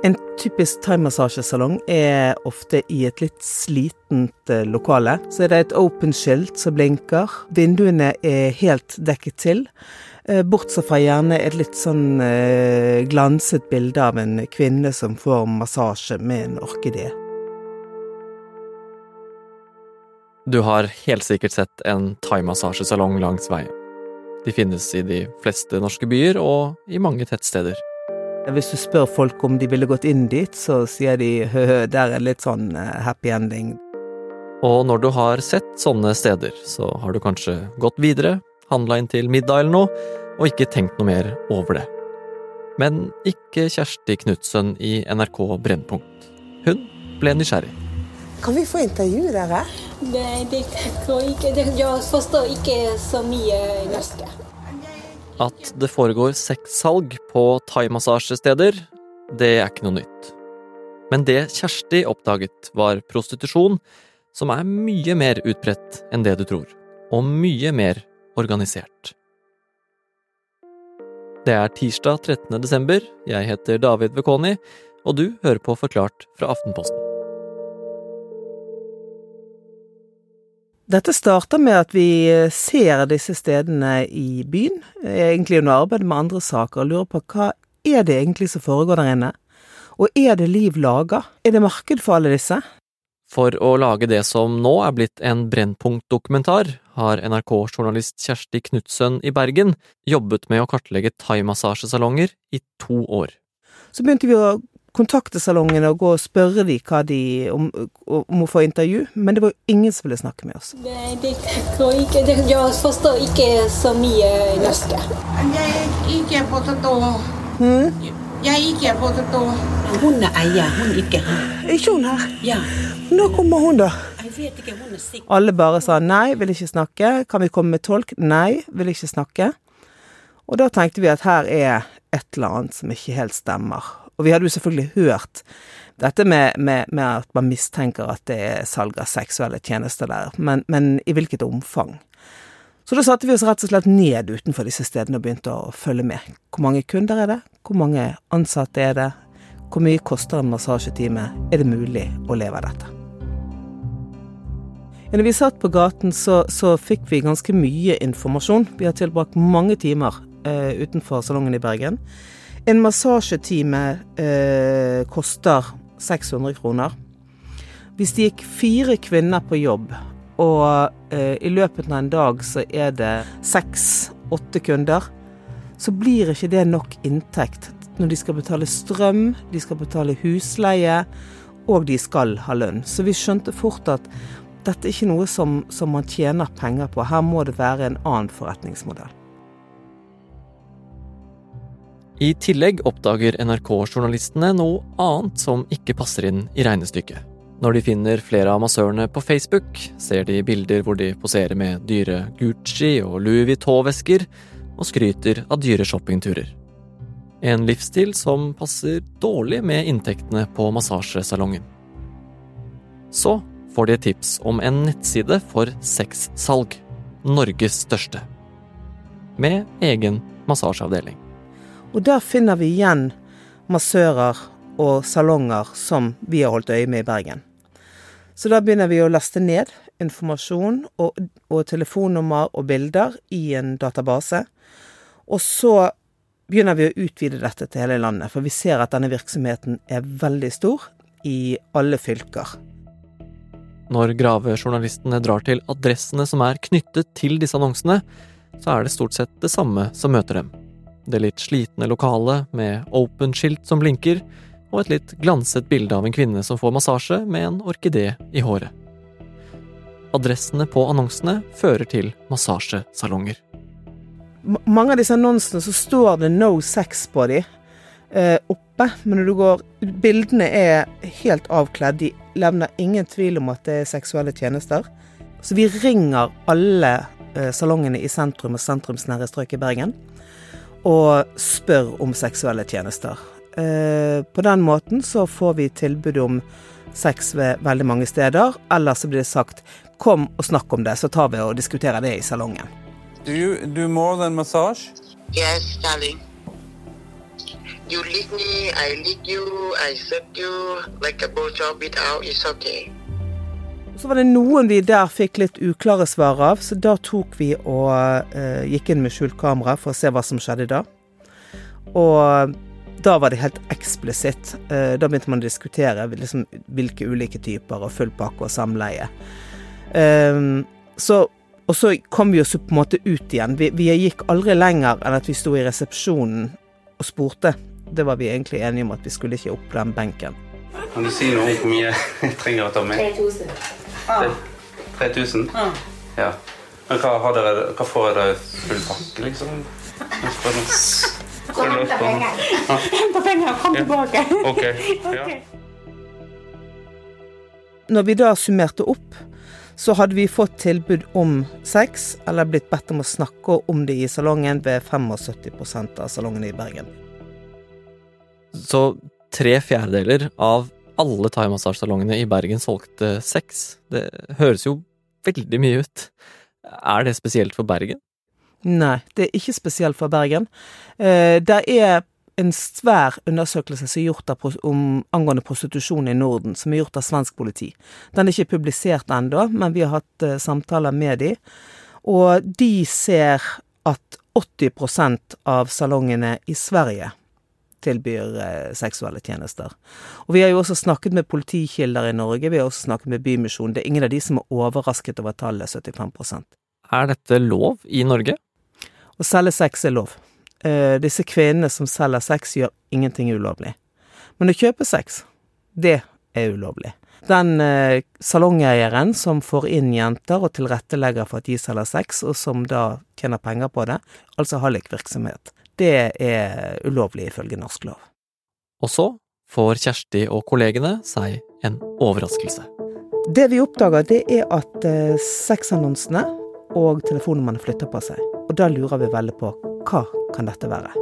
En typisk thaimassasjesalong er ofte i et litt slitent eh, lokale. Så er det et open-skilt som blinker. Vinduene er helt dekket til. Eh, bortsett fra gjerne et litt sånn eh, glanset bilde av en kvinne som får massasje med en orkidé. Du har helt sikkert sett en thaimassasjesalong langs veien. De finnes i de fleste norske byer og i mange tettsteder. Hvis du spør folk om de ville gått inn dit, så sier de hø-hø, der er litt sånn eh, happy ending. Og når du har sett sånne steder, så har du kanskje gått videre, handla inn til middag eller noe, og ikke tenkt noe mer over det. Men ikke Kjersti Knutsen i NRK Brennpunkt. Hun ble nysgjerrig. Kan vi få intervjue dere? Nei, det tror jeg ikke. Jeg forstår ikke så mye norsk. At det foregår sexsalg på thaimassasjesteder, det er ikke noe nytt. Men det Kjersti oppdaget, var prostitusjon, som er mye mer utbredt enn det du tror, og mye mer organisert. Det er tirsdag 13. desember, jeg heter David Vekoni, og du hører på Forklart fra Aftenposten. Dette starter med at vi ser disse stedene i byen, egentlig under arbeid med andre saker, og lurer på hva er det egentlig som foregår der inne? Og er det liv laga? Er det marked for alle disse? For å lage det som nå er blitt en Brennpunkt-dokumentar, har NRK-journalist Kjersti Knutsen i Bergen jobbet med å kartlegge thaimassasjesalonger i to år. Så begynte vi å kontakte salongene og gå og spørre dem hva de om, om å få intervju, men det var jo ingen som ville snakke med oss. Nei, det. Jeg forstår ikke så mye norsk. Jeg ikke forstår. Hmm? Jeg ikke forstår. Hun er eier, hun ikke han. Er ikke hun her? Ja, Når kommer hun, da? jeg vet ikke, hun er sikker. Alle bare sa nei, vil ikke snakke. Kan vi komme med tolk? Nei, vil ikke snakke. Og da tenkte vi at her er et eller annet som ikke helt stemmer. Og vi hadde jo selvfølgelig hørt dette med, med, med at man mistenker at det er salg av seksuelle tjenester der, men, men i hvilket omfang? Så da satte vi oss rett og slett ned utenfor disse stedene og begynte å følge med. Hvor mange kunder er det? Hvor mange ansatte er det? Hvor mye koster en massasjetime? Er det mulig å leve av dette? Når vi satt på gaten, så, så fikk vi ganske mye informasjon. Vi har tilbrakt mange timer eh, utenfor salongen i Bergen. En massasjetime eh, koster 600 kroner. Hvis det gikk fire kvinner på jobb, og eh, i løpet av en dag så er det seks-åtte kunder, så blir ikke det nok inntekt når de skal betale strøm, de skal betale husleie, og de skal ha lønn. Så vi skjønte fort at dette er ikke noe som, som man tjener penger på. Her må det være en annen forretningsmodell. I tillegg oppdager NRK-journalistene noe annet som ikke passer inn i regnestykket. Når de finner flere av massørene på Facebook, ser de bilder hvor de poserer med dyre Gucci og Louis Vuitton-vesker, og skryter av dyre shoppingturer. En livsstil som passer dårlig med inntektene på massasjesalongen. Så får de et tips om en nettside for sexsalg. Norges største. Med egen massasjeavdeling. Og der finner vi igjen massører og salonger som vi har holdt øye med i Bergen. Så da begynner vi å laste ned informasjon og, og telefonnummer og bilder i en database. Og så begynner vi å utvide dette til hele landet, for vi ser at denne virksomheten er veldig stor i alle fylker. Når gravejournalistene drar til adressene som er knyttet til disse annonsene, så er det stort sett det samme som møter dem. Det litt slitne lokalet med open-skilt som blinker, og et litt glanset bilde av en kvinne som får massasje med en orkidé i håret. Adressene på annonsene fører til massasjesalonger. Mange av disse annonsene så står det 'no sex' de eh, oppe, men når du går Bildene er helt avkledd. De levner ingen tvil om at det er seksuelle tjenester. Så vi ringer alle eh, salongene i sentrum og sentrumsnære strøk i Bergen og spør om seksuelle tjenester. Eh, på den måten så får vi tilbud om sex ved veldig mange steder, eller så blir det sagt 'kom og snakk om det', så tar vi og diskuterer det i salongen. Do you do more than massage? Yes, darling. You lick me, I lick you, I suck you, like a blowjob without. out, it's okay. Så var det noen vi der fikk litt uklare svar av, så da tok vi og eh, gikk inn med skjult kamera for å se hva som skjedde da. Og da var det helt eksplisitt. Eh, da begynte man å diskutere liksom, hvilke ulike typer, og full pakke og samleie. Eh, så, og så kom vi oss på en måte ut igjen. Vi, vi gikk aldri lenger enn at vi sto i resepsjonen og spurte. Det var vi egentlig enige om at vi skulle ikke opp den benken. Kan du si noe om hvor mye jeg trenger å ta med? 3000. 3000? Ja. Men hva, har dere, hva får dere full pakke, liksom? Nå. Så hente penger. Henta penger, kom tilbake. Ok. Ja. Når vi da summerte opp, så hadde vi fått tilbud om sex, eller blitt bedt om å snakke om det i salongen ved 75% av salongene i Bergen. Så tre fjerdedeler av alle thaimassasjesalongene i Bergen solgte sex. Det høres jo veldig mye ut. Er det spesielt for Bergen? Nei, det er ikke spesielt for Bergen. Eh, det er en svær undersøkelse som er gjort om, angående prostitusjon i Norden, som er gjort av svensk politi. Den er ikke publisert ennå, men vi har hatt eh, samtaler med de. Og de ser at 80% av salongene i Sverige tilbyr eh, seksuelle tjenester. Og vi har jo også snakket med politikilder i Norge, vi har også snakket med Bymisjonen. Det er ingen av de som er overrasket over tallet 75% Er dette lov i Norge? Å selge sex er lov. Eh, disse kvinnene som selger sex, gjør ingenting ulovlig. Men å kjøpe sex, det er ulovlig. Den eh, salongeieren som får inn jenter og tilrettelegger for at de selger sex, og som da tjener penger på det, altså hallikvirksomhet, det er ulovlig ifølge norsk lov. Og så får Kjersti og kollegene seg en overraskelse. Det vi oppdager, det er at eh, sexannonsene og telefonnummerne flytter på seg. Og da lurer vi veldig på hva kan dette være?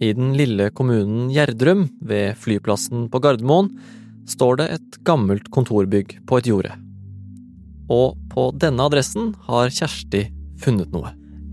I den lille kommunen Gjerdrum, ved flyplassen på Gardermoen, står det et gammelt kontorbygg på et jorde. Og på denne adressen har Kjersti funnet noe.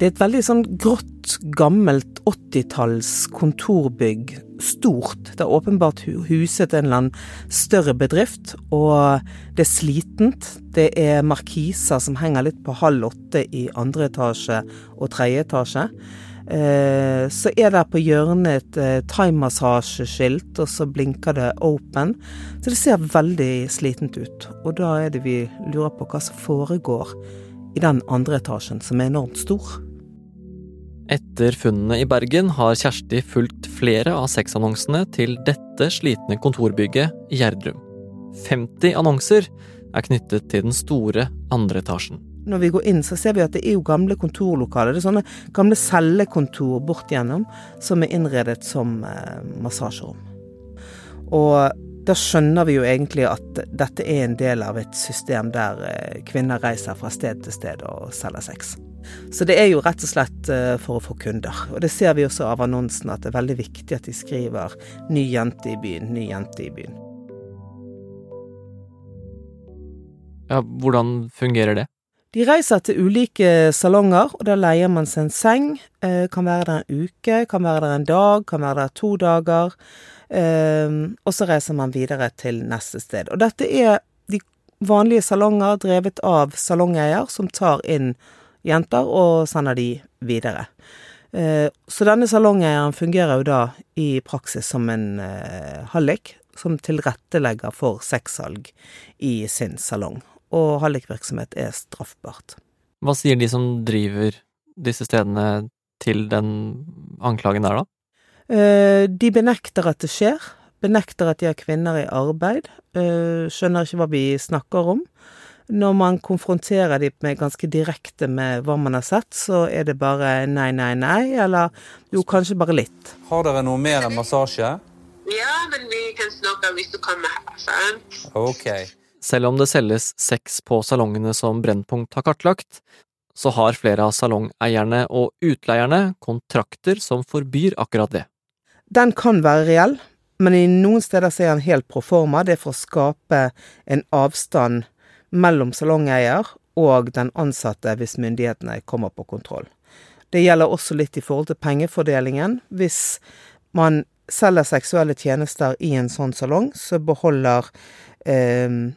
Det er et veldig sånn grått, gammelt 80-talls kontorbygg. Stort. Det har åpenbart hu- huset en eller annen større bedrift, og det er slitent. Det er markiser som henger litt på halv åtte i andre etasje og tredje etasje. Eh, så er det på hjørnet et eh, thaimassasjeskilt, og så blinker det 'open'. Så det ser veldig slitent ut. Og da er det vi lurer på hva som foregår i den andre etasjen, som er enormt stor. Etter funnene i Bergen har Kjersti fulgt flere av sexannonsene til dette slitne kontorbygget i Gjerdrum. 50 annonser er knyttet til den store andre etasjen. Når vi går inn, så ser vi at det er jo gamle kontorlokaler. Det er sånne gamle cellekontor bort igjennom som er innredet som eh, massasjerom. Og da skjønner vi jo egentlig at dette er en del av et system der eh, kvinner reiser fra sted til sted og selger sex. Så det er jo rett og slett eh, for å få kunder. Og det ser vi også av annonsen, at det er veldig viktig at de skriver 'ny jente i byen', 'ny jente i byen'. Ja, hvordan fungerer det? De reiser til ulike salonger, og da leier man seg en seng. Eh, kan være der en uke, kan være der en dag, kan være der to dager. Eh, og så reiser man videre til neste sted. Og dette er de vanlige salonger drevet av salongeier som tar inn jenter og sender de videre. Eh, så denne salongeieren fungerer jo da i praksis som en eh, hallik som tilrettelegger for sexsalg i sin salong. Og hallikvirksomhet er straffbart. Hva sier de som driver disse stedene til den anklagen der, da? Eh, De benekter at det skjer. Benekter at de har kvinner i arbeid. Eh, Skjønner ikke hva vi snakker om. Når man konfronterer de med ganske direkte med hva man har sett, så er det bare nei, nei, nei, eller jo, kanskje bare litt. Har dere noe mer enn massasje? Ja, men vi kan snakke hvis du kommer her, sant? Ok. Selv om det selges sex på salongene som Brennpunkt har kartlagt, så har flere av salongeierne og utleierne kontrakter som forbyr akkurat det. Den kan være reell, men i noen steder er den helt proforma. Det er for å skape en avstand mellom salongeier og den ansatte hvis myndighetene kommer på kontroll. Det gjelder også litt i forhold til pengefordelingen. Hvis man selger seksuelle tjenester i en sånn salong, så beholder eh,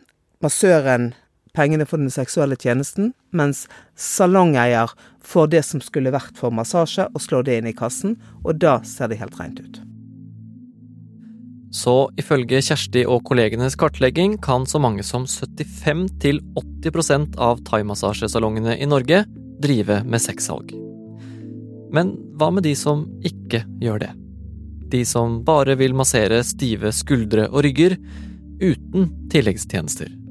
massøren pengene for den seksuelle tjenesten, mens salongeier får det som skulle vært for massasje, og slår det inn i kassen, og da ser det helt rent ut. Så ifølge Kjersti og kollegenes kartlegging kan så mange som 75-80% av thaimassasjesalongene i Norge drive med sexsalg. Men hva med de som ikke gjør det? De som bare vil massere stive skuldre og rygger, uten tilleggstjenester.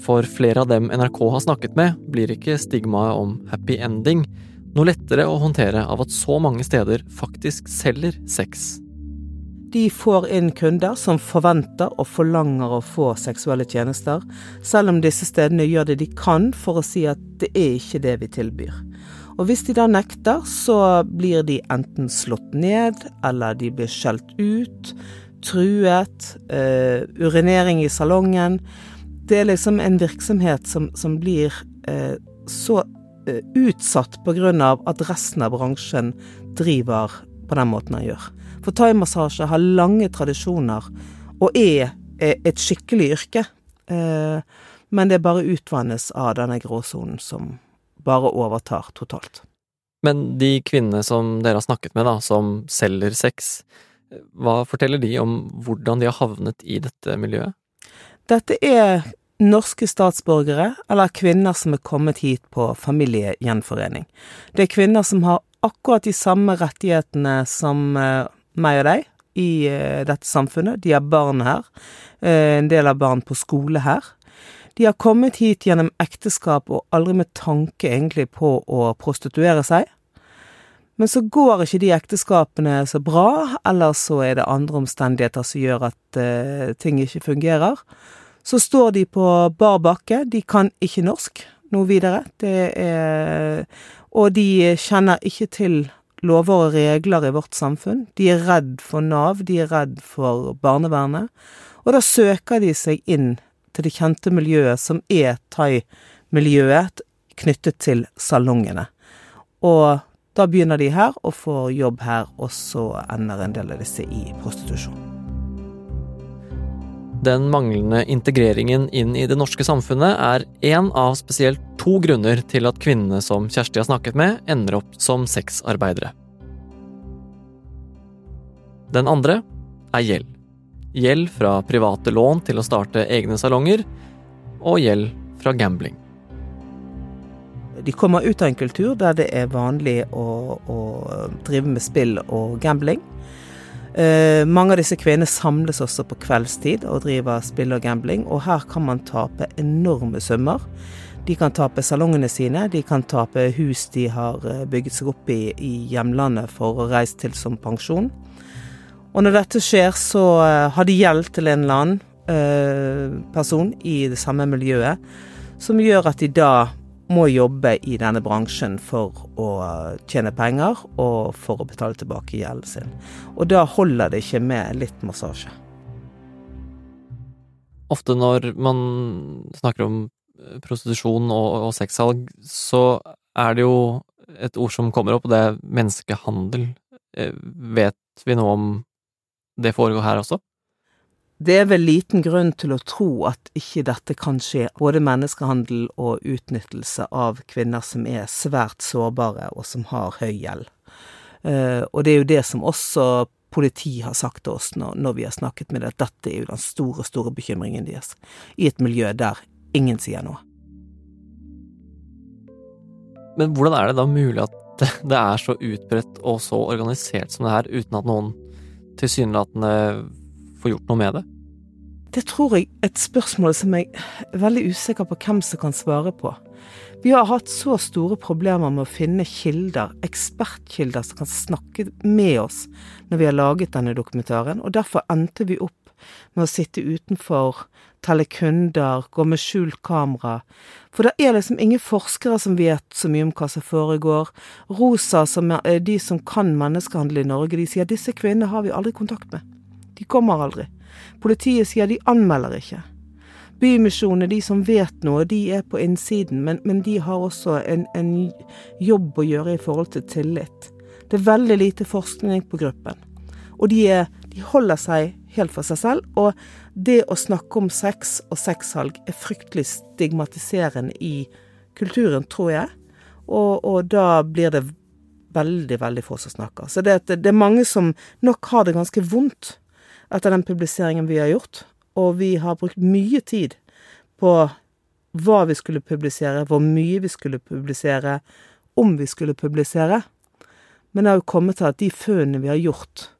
For flere av dem NRK har snakket med, blir ikke stigmaet om happy ending noe lettere å håndtere av at så mange steder faktisk selger sex. De får inn kunder som forventer og forlanger å få seksuelle tjenester, selv om disse stedene gjør det de kan for å si at det er ikke det vi tilbyr. Og hvis de da nekter, så blir de enten slått ned, eller de blir skjelt ut, truet, uh, urinering i salongen det er liksom en virksomhet som, som blir eh, så eh, utsatt av at resten av bransjen driver på den måten den gjør. For thaimassasje har lange tradisjoner og er, er et skikkelig yrke. Eh, men det bare utvannes av denne gråsonen som bare overtar totalt. Men de kvinnene som dere har snakket med, da, som selger sex, hva forteller de om hvordan de har havnet i dette miljøet? Dette er norske statsborgere eller kvinner som er kommet hit på familiegjenforening. Det er kvinner som har akkurat de samme rettighetene som uh, meg og deg i uh, dette samfunnet. De har barn her. Uh, en del har barn på skole her. De har kommet hit gjennom ekteskap og aldri med tanke egentlig på å prostituere seg. Men så går ikke de ekteskapene så bra, eller så er det andre omstendigheter som gjør at ting ikke fungerer. Så står de på bar bakke, de kan ikke norsk noe videre. Det er Og de kjenner ikke til lover og regler i vårt samfunn. De er redd for Nav, de er redd for barnevernet. Og da søker de seg inn til det kjente miljøet som er thai-miljøet knyttet til salongene. Og da begynner de her og får jobb her, og så ender en del av disse i prostitusjon. Den manglende integreringen inn i det norske samfunnet er én av spesielt to grunner til at kvinnene som Kjersti har snakket med, ender opp som sexarbeidere. Den andre er gjeld. Gjeld fra private lån til å starte egne salonger, og gjeld fra gambling. De kommer ut av en kultur der det er vanlig å, å drive med spill og gambling. Uh, mange av disse kvinnene samles også på kveldstid og driver spill og gambling, og her kan man tape enorme summer. De kan tape salongene sine, de kan tape hus de har eh, bygget seg opp i, i hjemlandet for å reise til som pensjon. Og når dette skjer, så uh, har de gjeld til en eller annen uh, person i det samme miljøet, som gjør at de da må jobbe i denne bransjen for å tjene penger og for å betale tilbake gjelden sin. Og da holder det ikke med litt massasje. Ofte når man snakker om eh, prostitusjon og, og sexsalg, så er det jo et ord som kommer opp, og det er menneskehandel. Eh, vet vi noe om det foregår her også? Det er vel liten grunn til å tro at ikke dette kan skje, både menneskehandel og utnyttelse av kvinner som er svært sårbare, og som har høy gjeld. Uh, og det er jo det som også politiet har sagt til oss når vi har snakket med det, at dette er jo den store, store bekymringen deres, i et miljø der ingen sier noe. Men hvordan er det da mulig at det er så utbredt og så organisert som det her, uten at noen tilsynelatende få gjort noe med det? Det tror jeg er et spørsmål som jeg er veldig usikker på hvem som kan svare på. Vi har hatt så store problemer med å finne kilder, ekspertkilder, som kan snakke med oss når vi har laget denne dokumentaren, og derfor endte vi opp med å sitte utenfor, telle kunder, gå med skjult kamera. For det er liksom ingen forskere som vet så mye om hva som foregår. Rosa, som er de som kan menneskehandel i Norge, de sier at disse kvinnene har vi aldri kontakt med. De kommer aldri. Politiet sier de anmelder ikke. Bymisjonen, de som vet noe, de er på innsiden, men, men de har også en, en, jobb å gjøre i forhold til tillit. Det er veldig lite forskning på gruppen. Og de, er, de holder seg helt for seg selv. Og det å snakke om sex og sexsalg er fryktelig stigmatiserende i kulturen, tror jeg. Og, og da blir det veldig, veldig få som snakker. Så det, det er mange som nok har det ganske vondt etter den publiseringen vi har gjort og vi har brukt mye tid på hva vi skulle publisere, hvor mye vi skulle publisere, om vi skulle publisere. Men det har jo kommet til at de funnene vi har gjort,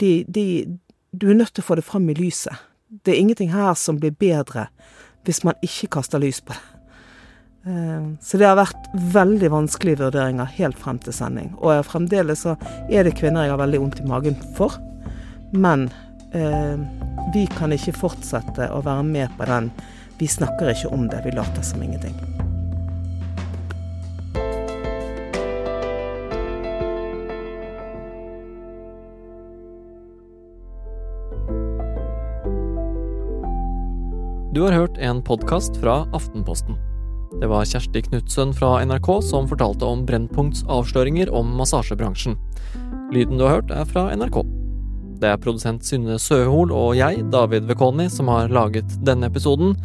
de, de, Du er nødt til å få det fram i lyset. Det er ingenting her som blir bedre hvis man ikke kaster lys på det. Eh, så det har vært veldig vanskelige vurderinger helt frem til sending. Og fremdeles så er det kvinner jeg har veldig vondt i magen for. Men vi kan ikke fortsette å være med på den. Vi snakker ikke om det, vi later som ingenting. Du har hørt en podkast fra Aftenposten. Det var Kjersti Knutsen fra NRK som fortalte om Brennpunkts avsløringer om massasjebransjen. Lyden du har hørt, er fra NRK. Det er produsent Synne Søhol og jeg, David Vekoni, som har laget denne episoden.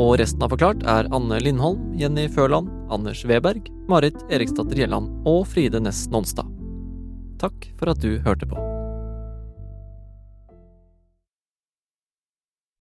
Og resten av Forklart er Anne Lindholm, Jenny Førland, Anders Weberg, Marit Eriksdatter Gjelland og Fride Næss Nonstad. Takk for at du hørte på.